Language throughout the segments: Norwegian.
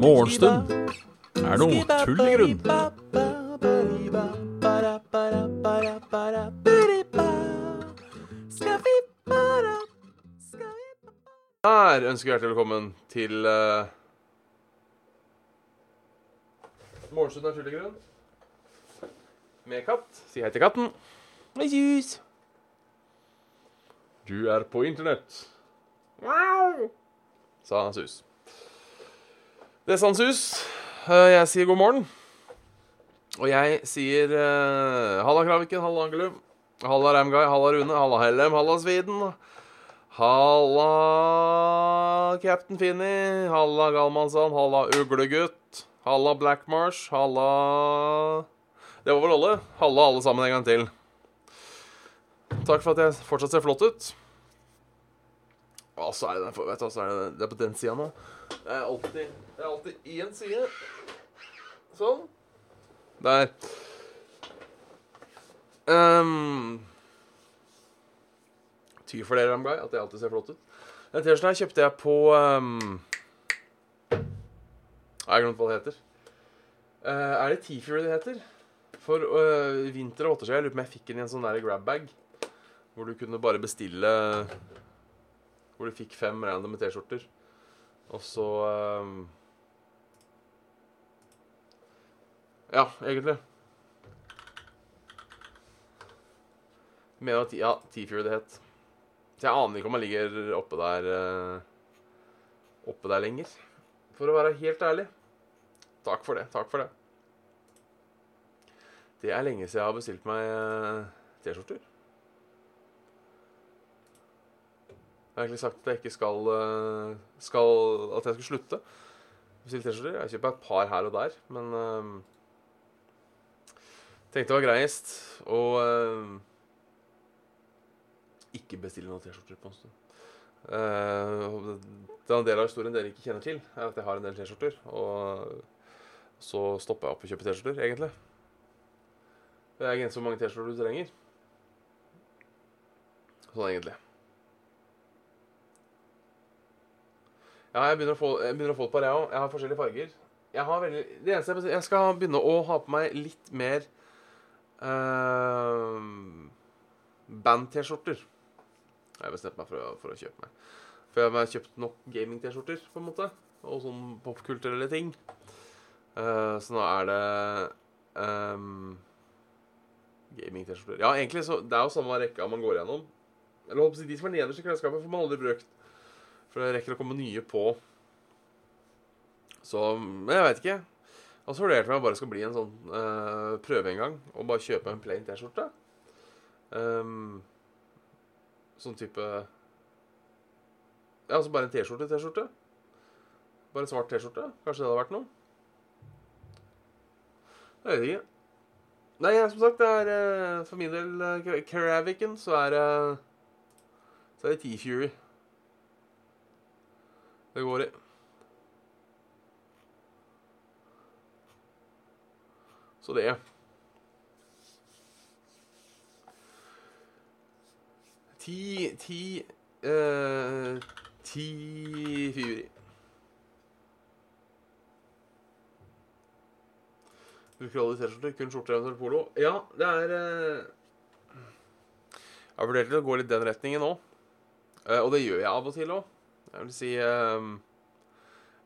Morgenstund er noe tull i grunn. Her ønsker vi hjertelig velkommen til uh, Morgenstund er tull i grunn. Med katt. Si hei til katten. Hei. Du er på internett. Wow. Sa han sus. Det sa sus. Eh, jeg sier god morgen. Og jeg sier uh, halla Kraviken, halla Angelum, halla Ramguy, halla Rune, halla Hellem, halla Sviden. Halla Captain Finni. halla Galmansson, halla Uglegutt, halla Blackmarsh, halla Det var vel alle. Halla alle sammen en gang til. Takk for at jeg fortsatt ser flott ut. Og så er det, vet du, så er det, det er på den sida nå. Det er alltid, det er alltid én side. Sånn. Der. Um, Ty for dere, Ramguy, at jeg alltid ser flott ut. Den T-skjorta kjøpte jeg på um, Jeg har glemt hva det heter. Uh, er det T-Fury det heter? For uh, vinter og åtte siden, jeg lurer på om jeg fikk den i en sånn grab-bag. Hvor du kunne bare bestille Hvor du fikk fem random T-skjorter. Og så um, Ja, egentlig. Jeg mener at ja, T-Fury det het. Så jeg aner ikke om han ligger oppe der uh, Oppe der lenger. For å være helt ærlig. Takk for det. Takk for det. Det er lenge siden jeg har bestilt meg uh, T-skjorter. Jeg har egentlig sagt at jeg ikke skal, uh, skal At jeg skal slutte å bestille T-skjorter. Jeg kjøper et par her og der, men tenkte det var greiest å ikke bestille noen T-skjorter på en stund. Uh, det er en del av historien dere ikke kjenner til, er at jeg har en del T-skjorter. Og så stopper jeg opp å kjøpe T-skjorter, egentlig. Det er grenser hvor mange T-skjorter du trenger. Sånn egentlig. Ja, jeg begynner å få, begynner å få et par, jeg òg. Jeg har forskjellige farger. Jeg har veldig, det eneste jeg, jeg skal begynne å ha på meg litt mer uh, band-T-skjorter. Jeg har bestemt meg for å, for å kjøpe meg. For jeg har kjøpt nok gaming-T-skjorter, på en måte. Og sånn popkulturelle ting. Uh, så nå er det um, gaming-T-skjorter. Ja, egentlig så Det er jo samme rekka man går gjennom. Eller De som er nederst i klesskapet, får man aldri brukt. For det rekker å komme nye på. Så Men jeg veit ikke. Og så vurderte om jeg bare skal bli en sånn uh, prøve en gang. Og bare kjøpe en plain T-skjorte. Um, sånn type Ja, altså bare en T-skjorte-T-skjorte. Bare en svart T-skjorte. Kanskje det hadde vært noe? Jeg vet ikke. Nei, som sagt, det er uh, for min del Karaviken, så er det Så er det T-Fury. Det går i. Så det. Ti Ti uh, Ti Fury. Bruker alle T-skjorter, kun skjorter eventuelt polo. Ja, det er uh, Jeg har vurdert å gå litt den retningen òg. Uh, og det gjør jeg av og til òg. Jeg vil si uh,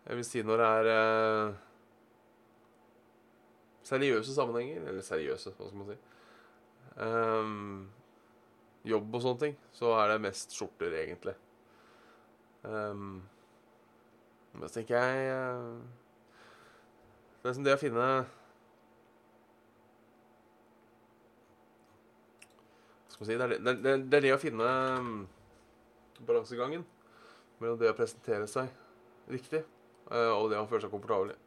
Jeg vil si når det er uh, seriøse sammenhenger. Eller seriøse, hva skal man si. Um, jobb og sånne ting, så er det mest skjorter, egentlig. Um, men så tenker jeg Det er som det å finne Hva skal man si Det er det, det, er det å finne balansegangen mellom det å presentere seg riktig uh, og det å føle seg komfortabel i.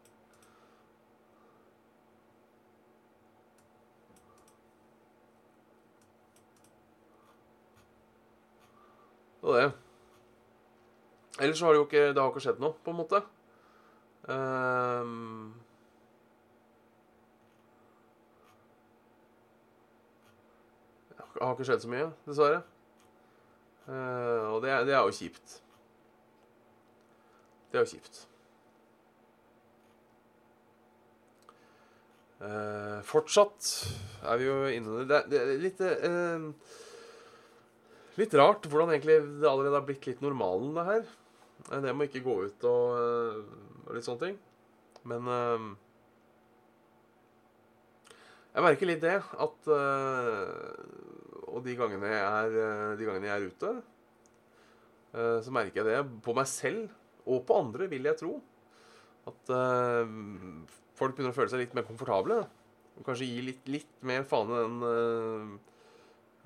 Og det. Ellers har det jo ikke Det har ikke skjedd noe, på en måte. Um, det har ikke skjedd så mye, dessverre. Uh, og det, det er jo kjipt. Det er jo kjipt. Eh, fortsatt er vi jo inne Det, er- det er litt eh, Litt rart hvordan egentlig det allerede har blitt litt normalen, det her. Eh, Det må ikke gå ut og, eh, og litt sånne ting. Men eh, jeg merker litt det at eh, Og de gangene jeg er, de gangene jeg er ute, så merker jeg det på meg selv og på andre, vil jeg tro. At uh, folk begynner å føle seg litt mer komfortable. Og kanskje gi litt, litt mer faen i den uh,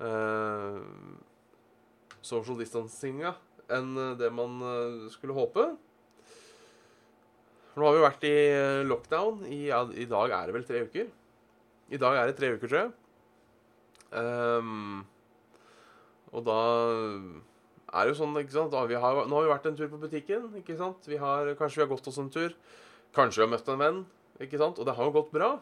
uh, social distancinga enn det man eh, skulle håpe. Nå har vi vært i eh, lockdown. I, ja, I dag er det vel tre uker. I dag er det tre uker, tror jeg. Um, og da er jo sånn, ikke sant har, Nå har vi vært en tur på butikken. ikke sant? Vi har, kanskje vi har gått oss en tur. Kanskje vi har møtt en venn. ikke sant? Og det har jo gått bra.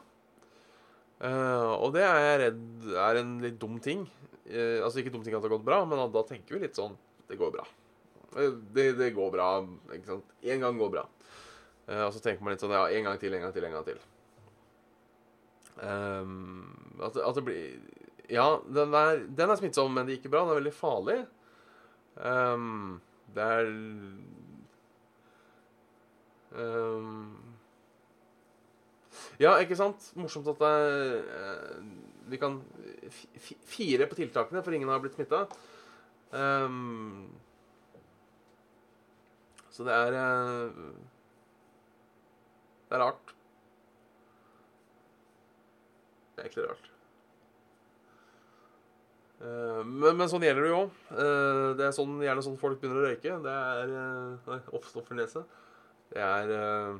Uh, og det er jeg redd er en litt dum ting. Uh, altså ikke dum ting at det har gått bra, men da tenker vi litt sånn Det går bra. Eh, Det, det går bra. ikke sant? Én gang går bra. Uh, og så tenker man litt sånn Ja, en gang til, en gang til, en gang til. Um, at, at det blir Ja, den er, den er smittsom, men det gikk bra. Den er veldig farlig. Ehm, det er um, Ja, ikke sant? Morsomt at det er eh, Vi kan fi- fi- fire på tiltakene, for ingen har blitt smitta. så det er eh, Det er rart. Det er egentlig rart. Eh, men, men sånn gjelder det jo. Eh, det er sånn, gjerne sånn folk begynner å røyke. Det er uh, Oi, oppstopp. Det er eh,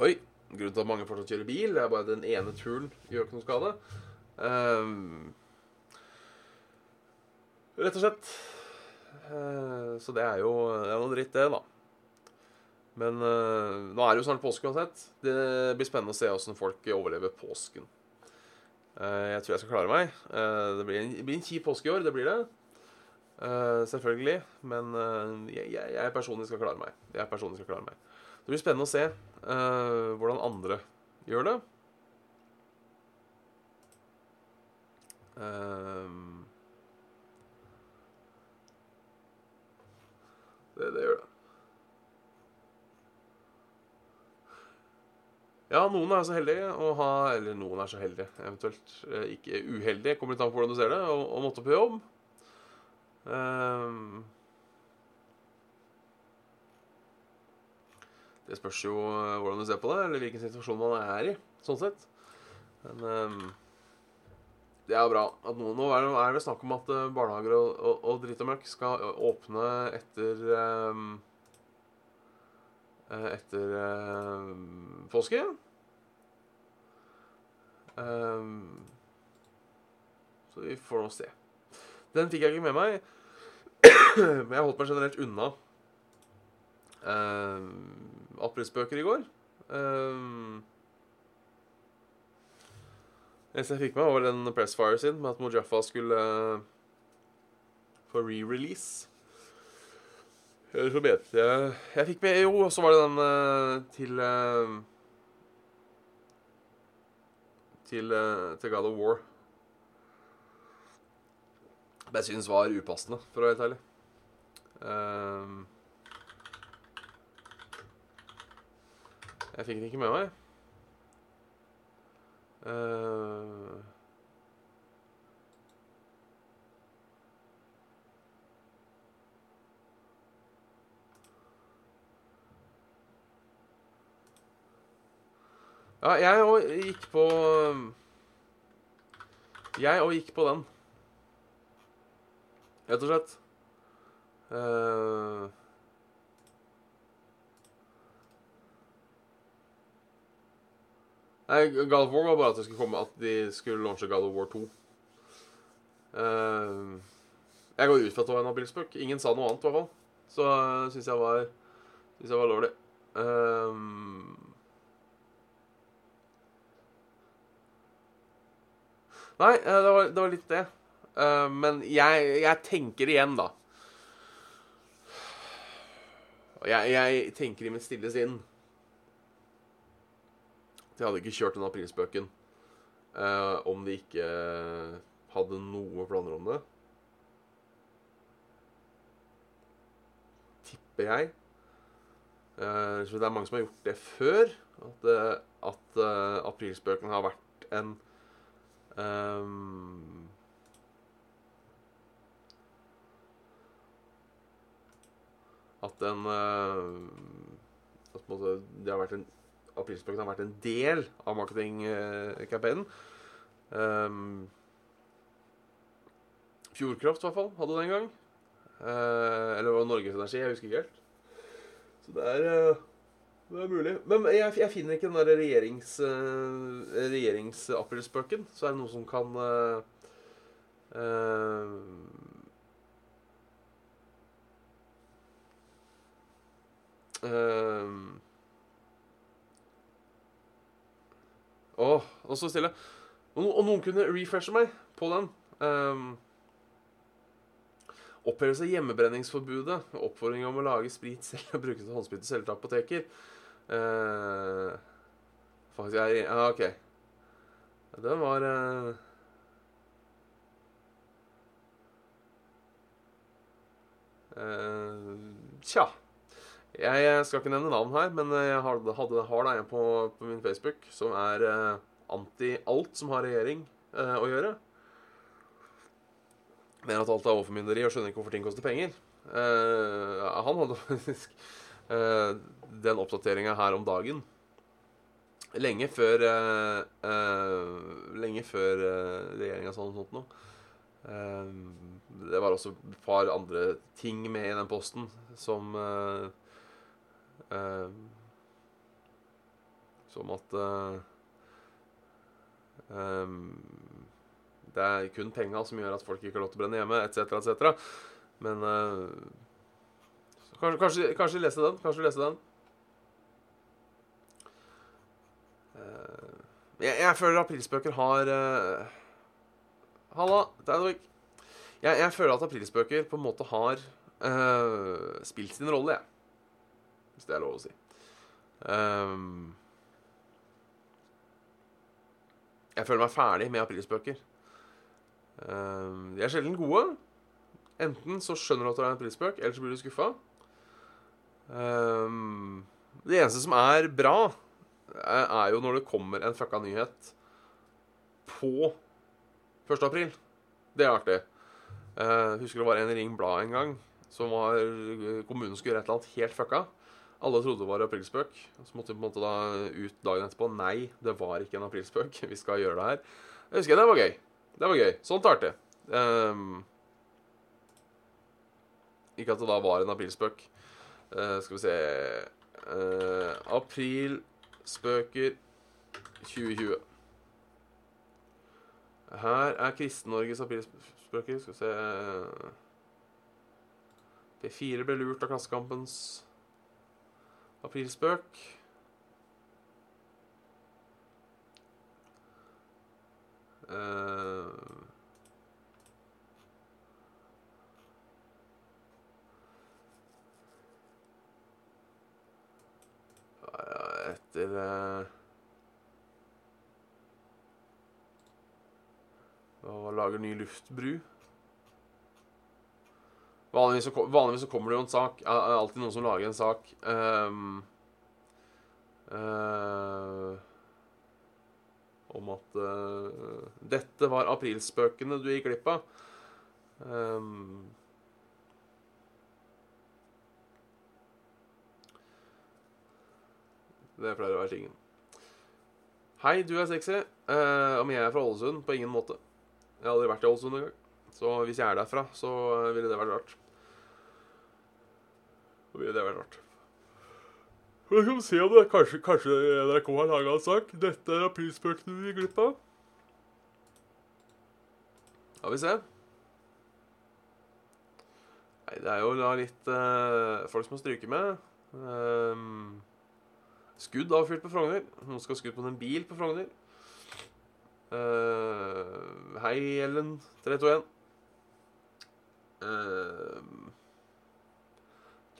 Oi. Grunnen til at mange fortsatt kjører bil, det er bare den ene turen gjør ikke noe skade. Eh, rett og slett. Eh, så det er jo det er noe dritt, det, da. Men eh, nå er det jo snart påske uansett. Det blir spennende å se åssen folk overlever påsken. Eh, jeg tror jeg skal klare meg. Eh, det, blir en, det blir en kjip påske i år, det blir det. Eh, selvfølgelig. Men jeg, jeg, jeg personlig skal klare meg. Jeg personlig skal klare meg. Det blir spennende å se hvordan andre gjør det. Det, det gjør det. Ja, noen er så heldige å ha Eller noen er så heldige, eventuelt eh, ikke uheldige. Kommer litt an på hvordan du ser det. Og, og måtte på jobb. Um, det spørs jo eh, hvordan du ser på det, eller hvilken situasjon man er i. Sånn sett. Men um, det er bra. at noen, Nå er det, snakk om at eh, barnehager og, og, og dritt og møkk skal åpne etter eh, Etter ehm, påske. Ehm, så vi får nå se. Den fikk jeg ikke med meg. Men jeg holdt meg generelt unna uh, aprilsbøker i går. Um, eneste jeg fikk med, var den Pressfire sin med at Mojaffa skulle eh, få re-release. Så vet jeg Jeg fikk med Jo, så var det den uh, til uh, til, uh, til God of War. Som jeg syns var upassende, for å være helt ærlig. Ehm, jeg fikk den ikke med meg. Uh, ja, jeg òg gikk på Jeg òg gikk på den. Rett og slett. Eh, Nei, God of War var bare at det skulle komme At de skulle launche God of War 2. Eh, jeg går ut fra at det var en aprilspøk. Ingen sa noe annet, i hvert fall. Så uh, syns jeg var Syns jeg var lovlig. Um, Nei, eh, det var, det var litt det. Eh, men jeg, jeg tenker igjen, da. Jeg, jeg tenker i mitt stille sinn at jeg hadde ikke kjørt den aprilspøken eh, om de ikke hadde noe planer om det. Tipper jeg. Så det er mange som har gjort det før. At, at aprilspøken har vært en ehm, At den uh, At en måte, det har vært en Aprilspøken har vært en del av marketingkampanjen. Um, Fjordkraft, i hvert fall, hadde det en gang. Uh, eller var Norges Energi? Jeg husker ikke helt. Så det er, eh, det er mulig. Men jeg, jeg finner ikke den der regjerings, uh, regjeringsaprilspøken. Så er det noen som kan uh, uh, Ehm. Åh, og så stille. Og, og noen kunne refreshe meg på den. Um, opphevelse av hjemmebrenningsforbudet. Oppfordring om å lage sprit selv og bruke håndsprit selv til apoteker. Uh, faktisk jeg Ja, OK. Den var uh, uh, Tja. Jeg skal ikke nevne navn her, men jeg hadde, hadde, har da en på, på, min Facebook som er anti alt som har regjering å gjøre. Mener at alt er overformynderi og skjønner ikke hvorfor ting koster penger. Han hadde faktisk den oppdateringa her om dagen. Lenge før Lenge før regjeringa sa noe sånt noe. det var også et par andre ting med i den posten som Uh, som at uh, Det er kun penga som gjør at folk ikke har lov til å brenne hjemme, etc., etc. Men uh, kanskje, kanskje, lese den. Kanskje lese den. Jeg, jeg, føler aprilspøker har Halla, det er Deinvik. Jeg, jeg føler at aprilspøker på en måte har spilt sin rolle, jeg hvis det er lov å si. Um, jeg føler meg ferdig med aprilspøker. Um, de er sjelden gode. Enten så skjønner du at det er en aprilspøk, eller så blir du skuffa. Um, det eneste som er bra, er jo når det kommer en fucka nyhet på 1. april. Det er artig. Jeg husker det var en Ring Blad en gang som var kommunen skulle gjøre et eller annet helt fucka. Alle trodde det var aprilspøk. Så måtte vi på en måte da ut dagen etterpå. Nei, det var ikke en aprilspøk. Vi skal gjøre det her. Jeg husker Det var gøy. Det var gøy. Sånt er artig. Um, ikke at det da var en aprilspøk. Uh, skal vi se uh, Aprilspøker 2020. Her er Kristen-Norges aprilspøker. Skal vi se P4 ble lurt av Klassekampens Aprilspøk. Uh, etter uh, Lager ny luftbru. Vanligvis så, vanligvis så, kommer det jo en sak. Det er alltid noen som lager en sak. Um, uh, om at uh, dette var aprilspøkene du gikk glipp av. Um, det pleier å være tingen. Hei, du er sexy. Uh, om jeg er fra Ålesund? På ingen måte. Jeg har aldri vært i Ålesund engang. Så hvis jeg er derfra, så ville det vært rart. Så ville det vært rart. Vi skal se om det kanskje, kanskje NRK har laga en sak. Dette er aprilspøkene vi gikk glipp av. Skal vi se. Nei, det er jo da litt uh, folk som må stryke med. Um, skudd avfyrt på Frogner. Noen skal ha skutt på en bil på Frogner. Uh, hei, Ellen 321.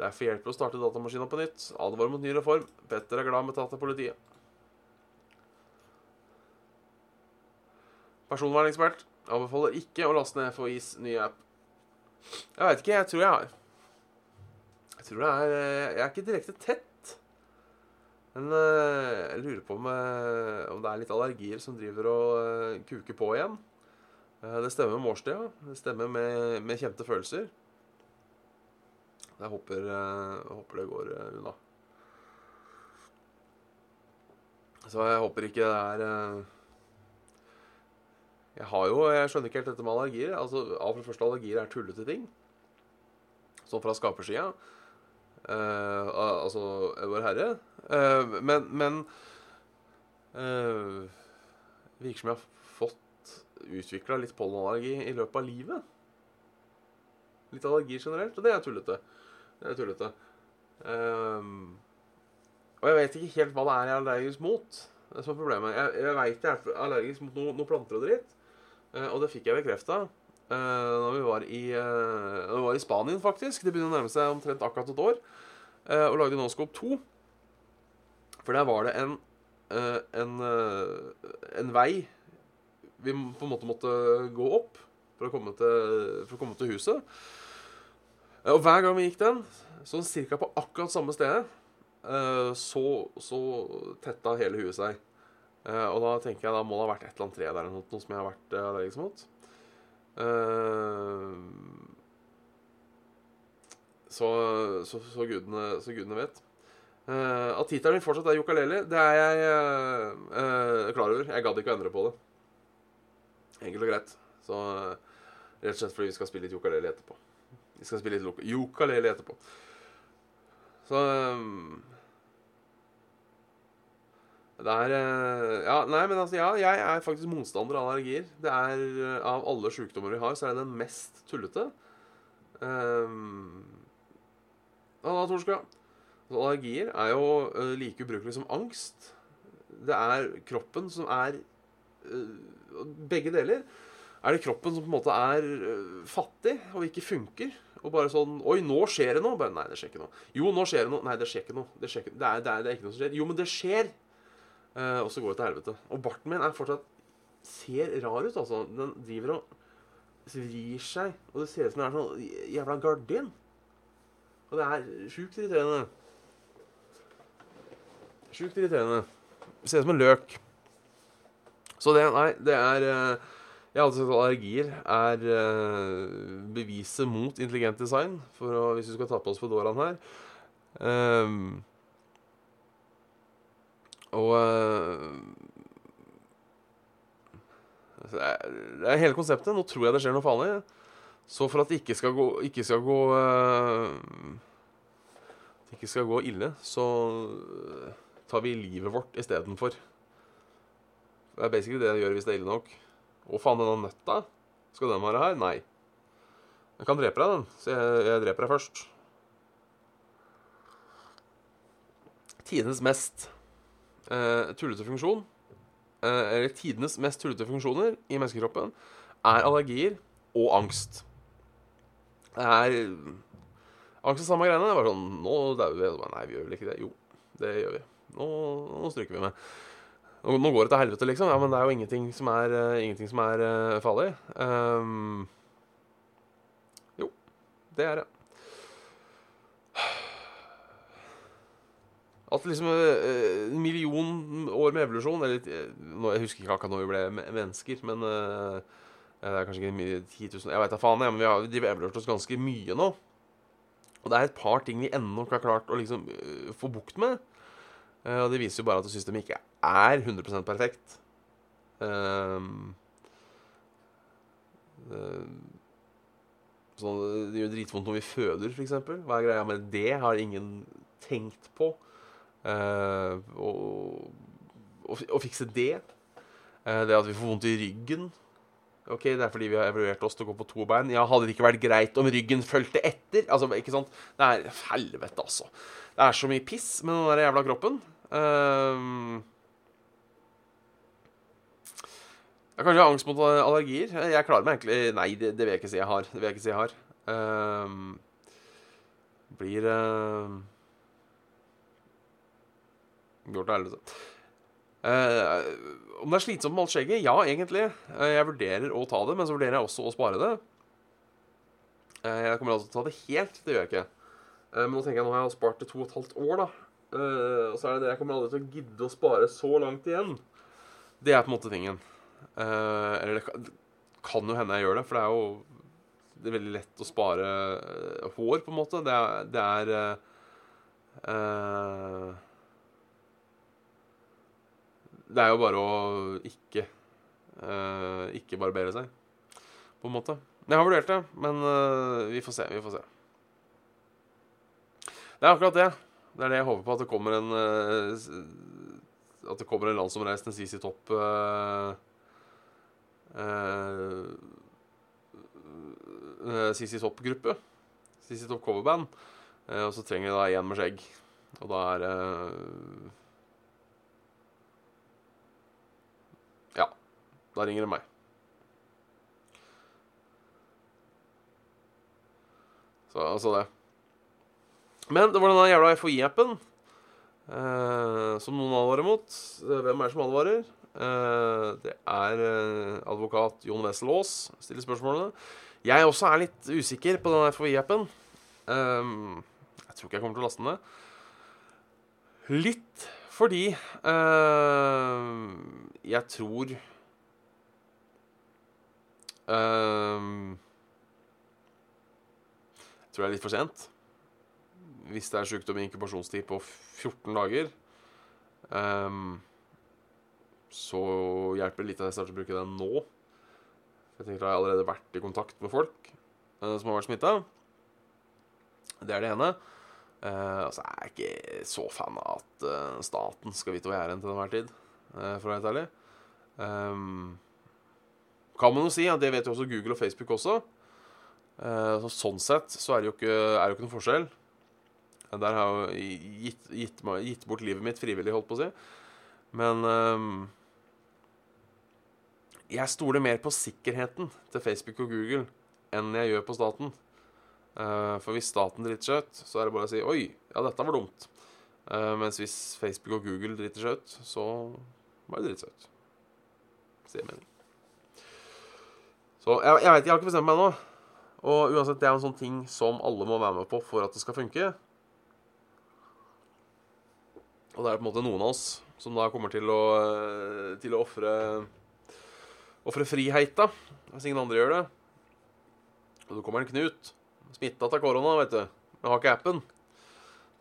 Det er for hjelp å starte datamaskina på nytt. Advarer mot ny reform. Petter er glad med tatt av politiet. Personvernekspert anbefaler ikke å laste ned FHIs nye app. Jeg veit ikke. Jeg tror jeg har. Jeg tror det er eh, Jeg er ikke direkte tett. Men eh, jeg lurer på om, eh, om det er litt allergier som driver og eh, kuker på igjen. Det stemmer med årstida. Det stemmer med, med kjente følelser. Jeg håper, jeg håper det går unna. Så jeg håper ikke det er Jeg har jo Jeg skjønner ikke helt dette med allergier. Altså, av det første, allergier er tullete ting. Sånn fra skapersida. Eh, al- altså Vår Herre. Eh, men men eh, virker som jeg har fått utvikla litt pollenallergi i løpet av livet. Litt allergi generelt, og det er tullete. Det er tullete. Ehm, og jeg vet ikke helt hva det er jeg er allergisk mot. Det som er problemet. Jeg, jeg vet jeg er allergisk mot noen noe planter og dritt. Og det fikk jeg bekrefta uh, da vi var i, eh, da vi var i Spanien, faktisk. Det begynner å nærme seg omtrent akkurat et år. eh, og lagde Noscope 2. For der var det en, eh, en, eh, en vei vi på en måte måtte gå opp for å komme til, å komme til huset. Eh, Og hver gang vi gikk den, sånn cirka på akkurat samme stedet, eh, så, så tetta hele huet seg. Eh, Og da tenker jeg da må det ha vært et eller annet tre der noe, noe som jeg har vært eh, allergisk mot. Eh, Så, så, så, gudene, så gudene vet. Eh, at tittelen min fortsatt er Jokaleli, det er jeg eh, klar over. Jeg gadd ikke å endre på det. Enkelt og greit. Så rett og slett fordi vi skal spille litt jokaleli etterpå. Vi skal spille litt jokaleli etterpå. Så Det er eh, Ja, nei, men altså, ja, jeg er faktisk motstander av allergier. Det er eh, Av alle sykdommer vi har, så er det den mest tullete. Um, Halla, Torska. Altså, allergier er jo eh, like ubrukelig som angst. Det er kroppen som er Begge deler. Er det kroppen som på en måte er fattig og ikke funker? Og bare sånn Oi, nå skjer det noe. Bare, nei, det skjer ikke noe. Jo, nå skjer det noe. Nei, det skjer ikke noe. Det, skjer ikke, det, er, det, er, det er ikke noe som skjer. Jo, men det skjer. Eh, og så går det til helvete. Og barten min er fortsatt ser rar ut, altså. Den driver og vrir seg. Og det ser ut som det er sånn jævla gardin. Og det er sjukt irriterende. Sjukt irriterende. Ser ut som en løk. Så det Nei, det er uh, Jeg har alltid sagt at allergier er uh, beviset mot intelligent design, for å, hvis du skal ta på oss fedoraen her. Ehm, og altså, det er- hele konseptet. Nå tror jeg det skjer noe farlig. Så for at det ikke skal gå, ikke skal gå uh, ikke skal gå ille, så eh, tar vi livet vårt istedenfor. Det er basically det jeg gjør hvis det er ille nok. Å, faen, denne nøtta? Skal den være her? Nei. Jeg kan drepe deg, den. Så jeg, jeg dreper deg først. Tidenes mest eh, tullete funksjon, uh, eller tidenes mest tullete funksjoner i menneskekroppen, er allergier og angst. Det er Angst er samme greiene. Det var sånn Nå dauer vi. Bare, Nei, vi gjør vel ikke det. Jo, det gjør vi. Nå, nå stryker vi med. Nå, går det til helvete, liksom. Ja, men det er jo ingenting som er, uh, ingenting som er farlig. Um, jo, det er det. At liksom eh, en million år med evolusjon eller, eh, Jeg husker ikke akkurat når vi ble mennesker, men eh, det er kanskje ikke mye 10 000 Jeg veit da faen, jeg, men vi har har oss ganske mye nå. Og det er et par ting vi ennå ikke har klart å liksom få bukt med. Og det viser jo bare at systemet ikke er 100 perfekt. Um, sånn, det gjør dritvondt når vi føder, f.eks. Hva er greia med det? Har ingen tenkt på. Eh, og, og, og fikse det. Uh, det at vi får vondt i ryggen. Ok, Det er fordi vi har evaluert oss til å gå på to bein. Ja, Hadde det ikke vært greit om ryggen fulgte etter? Altså, ikke sant? Det er helvete, altså. Det er så mye piss med den der jævla kroppen. Uh, jeg har kanskje angst mot allergier. Jeg klarer meg egentlig Nei, det, det vil jeg ikke si jeg har. Det vil jeg ikke si jeg har. Uh, blir uh, Går til helvete. Uh, om det er slitsomt med alt skjegget? Ja, egentlig. Uh, jeg vurderer å ta det, men så vurderer jeg også å spare det. Uh, jeg kommer altså til å ta det helt. Det gjør jeg ikke. men nå tenker jeg nå har jeg spart det to og et halvt år, da. og så er det det jeg kommer aldri til å gidde å spare så langt igjen. Det er på en måte tingen. eller det kan, det kan, jo hende jeg gjør det, for det er jo det er veldig lett å spare hår, på en måte. Det er, det er det er jo bare å ikke uh, Ikke barbere seg, på en måte. Jeg har vurdert det, men uh, vi får se. Vi får se. Det er akkurat det. Det er det jeg håper på, at det kommer en uh, At det kommer en landsomreisende CC Topp CC Topp-gruppe. CC Topp coverband. og så trenger de da én med skjegg. Og da er det Da ringer det meg. Så altså det. Men det var denne jævla FHI-appen eh, som noen advarer mot. Eh, hvem er det som advarer? Eh, det er eh, advokat Jon Wessel Aas stiller spørsmålene. Jeg også er litt usikker på denne FHI-appen. Eh, jeg tror ikke jeg kommer til å laste den ned. Litt fordi eh, jeg tror Uh, jeg tror det er litt for sent. Hvis det er sykdom i inkubasjonstid på 14 dager, um, så hjelper det litt at jeg starter å bruke den nå. Jeg tenker jeg har allerede vært i kontakt med folk uh, som har vært smitta. Det er det ene. Uh, altså, jeg er ikke så fan av at uh, staten skal vite hvor jeg er til enhver tid, uh, for å være helt ærlig. Um, kan man jo si. Ja, det vet jo også Google og Facebook også. Eh, så sånn sett så er det jo ikke, det ikke noen forskjell. Der har jeg jo gitt, gitt, gitt, bort livet mitt frivillig, holdt på å si. Men um, jeg stoler mer på sikkerheten til Facebook og Google enn jeg gjør på staten. Uh, for hvis staten driter seg ut, så er det bare å si 'oi, ja, dette var dumt'. Mens hvis Facebook og Google driter seg ut, så bare driter seg ut. Sier mening. Så jeg, jeg vet, jeg har ikke bestemt meg ennå. Og uansett, det er en sånn ting som alle må være med på for at det skal funke. Og det er på en måte noen av oss som da kommer til å eh, Til å ofre Ofre friheita hvis ingen andre gjør det. Og så kommer en Knut, smitta av korona, vet du. Men har ikke appen.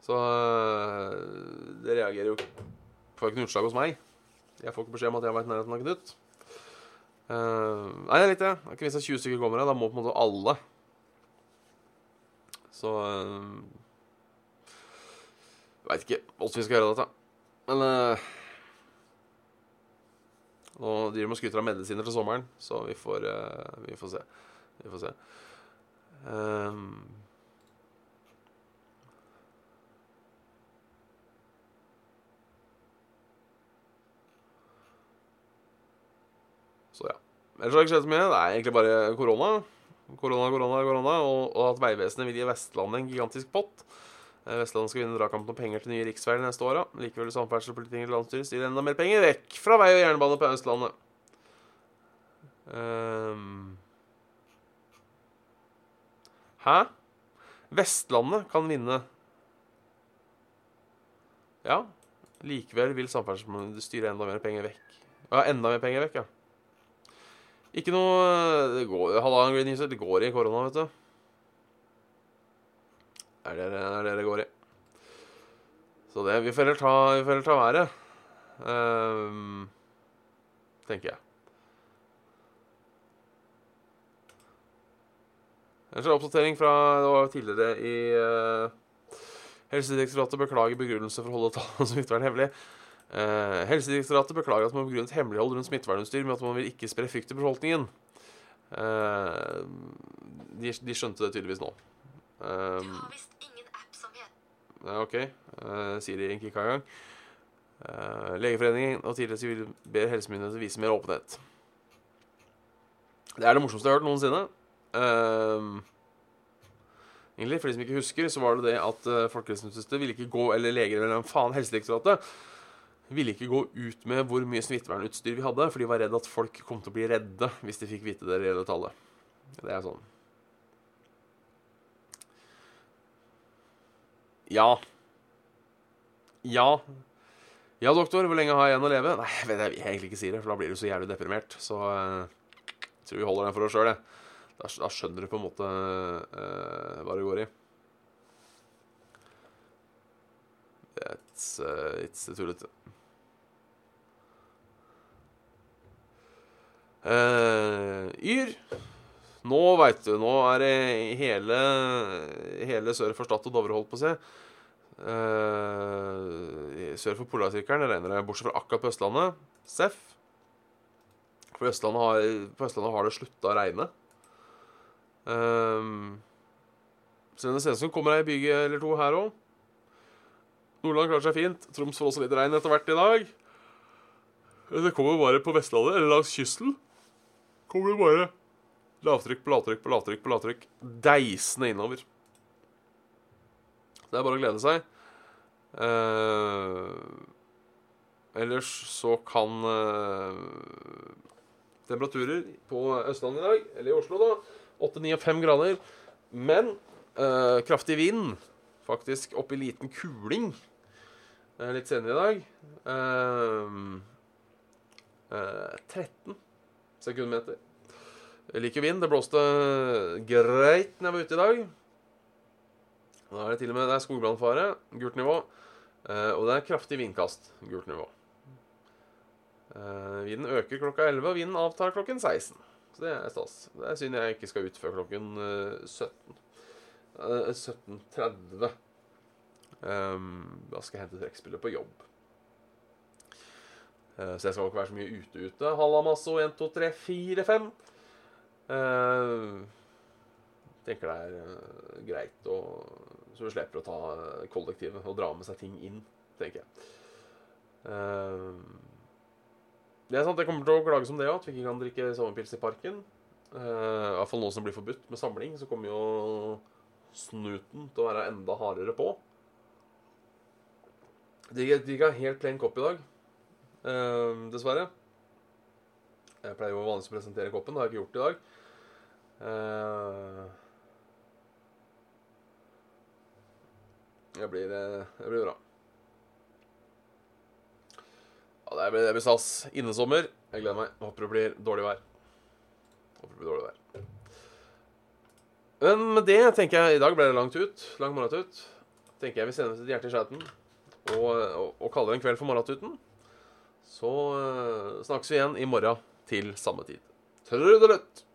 Så eh, det reagerer jo på noe knutslag hos meg. Jeg får ikke beskjed om at jeg har vært i nærheten av Knut. Uh, nei, det er litt det. Det er ikke er 20 stykker kommer. Da må på en måte alle. Så uh, Veit ikke åssen vi skal gjøre dette. Men uh, Nå driver vi og skryter av medisiner til sommeren, så vi får, uh, vi får se. Vi får se. Um, Ellers har det ikke skjedd så mye. Det er egentlig bare korona. Korona, korona, korona. Og, og at Vegvesenet vil gi Vestlandet en gigantisk pott. Eh, Vestlandet skal vinne dragkampen om penger til nye riksveier neste år. Likevel samferdselspolitikken til landsstyret stille enda mer penger vekk fra vei og jernbane på Østlandet. Um. Hæ? Vestlandet kan vinne Ja. Likevel vil samferdselspolitikken styre enda mer penger vekk. Ja, enda mer penger vekk, ja. Ikke noe Det går, Halvannen green user. det går i korona, vet du. Er det det er det, det går i. Så det Vi får heller ta, vi får heller ta været. Um, tenker jeg. En slags oppdatering fra det var tidligere i uh, Helsedirektoratet beklager begrunnelse for å holde tallene som smittevern hemmelig. Eh, Helsedirektoratet beklager at man begrunnet hemmelighold rundt smittevernutstyr med at man vil ikke spre frykt i befolkningen. Eh, de, de, skjønte det tydeligvis nå. Eh, du har visst ingen app som heter Ja, OK, eh, sier de ikke engang. Eh, Legeforeningen og tidligere sivil ber helsemyndighetene vise mer åpenhet. Det er det morsomste jeg har hørt noensinne. Uh, Egentlig, For de som ikke husker, så var det det at Folkehelseinstituttet ville ikke gå, eller leger eller faen, Helsedirektoratet ville ikke gå ut med hvor mye smittevernutstyr vi hadde, for de var redd at folk kom til å bli redde hvis de fikk vite det reelle tallet. Det er sånn. Ja. Ja. Ja, doktor, hvor lenge har jeg igjen å leve? Nei, jeg vet jeg vil egentlig ikke si det, for da blir du så jævlig deprimert. Så jeg tror vi holder den for oss sjøl, jeg. Da, da, skjønner du på en måte uh, hva det går i. It's, uh, it's. Uh, yr. Nå veit du, nå er det hele, hele sør for Stad og Dovre, holdt på å si. Uh, sør for Polarsirkelen regner det, bortsett fra akkurat på Østlandet. Seff. På Østlandet har, på Østlandet har det slutta å regne. Um, så det ser ut som det kommer ei byge eller to her òg. Nordland klarer seg fint. Troms får også litt regn etter hvert i dag. Det kommer bare på Vestlandet, eller langs kysten. Kommer det bare lavtrykk på lavtrykk på lavtrykk på lavtrykk. Deisende innover. Det er bare å glede seg. Eh, ellers så kan eh, temperaturer på Østlandet i dag, eller i Oslo, da 8, 9 og 5 grader. Men eh, kraftig vind. Faktisk opp i liten kuling uh, litt senere i dag. Uh, 13 sekundmeter. Jeg liker vind. Det blåste greit når jeg var ute i dag. Da er det til og med det er skogbrannfare, gult nivå. og det er kraftig vindkast, gult nivå. vinden øker klokka 11, og vinden avtar klokken 16. Så det er stas. Det er synd jeg ikke skal ut før klokken 17. Uh, 17.30. Um, da skal jeg hente trekkspillet på jobb. Uh, så jeg skal ikke være så mye ute ute. Hallamasso 1, 2, 3, 4, 5. Jeg tenker det er uh, greit Så du slipper å ta kollektivet og dra med seg ting inn, tenker jeg. Det er sant, Jeg kommer til å klage som det òg, at vi ikke kan drikke sommerpils i parken. I hvert fall nå som blir forbudt med samling, så kommer jo snuten til å være enda hardere på. Jeg drikka helt plain kopp i dag, dessverre. Jeg pleier jo vanligvis å presentere koppen, det har jeg ikke gjort i dag. Uh, jeg blir, det blir bra. Ja, det blir, det blir stas. Innesommer. Jeg gleder meg. Håper det blir dårlig vær. Håper det blir dårlig vær. Men med det tenker jeg I dag ble det langt ut. Lang morgentut. Tenker jeg vi sender et hjerte i skjæten og, og, og kaller det en kveld for morgentuten. Så uh, snakkes vi igjen i morgen til samme tid. Trudelutt!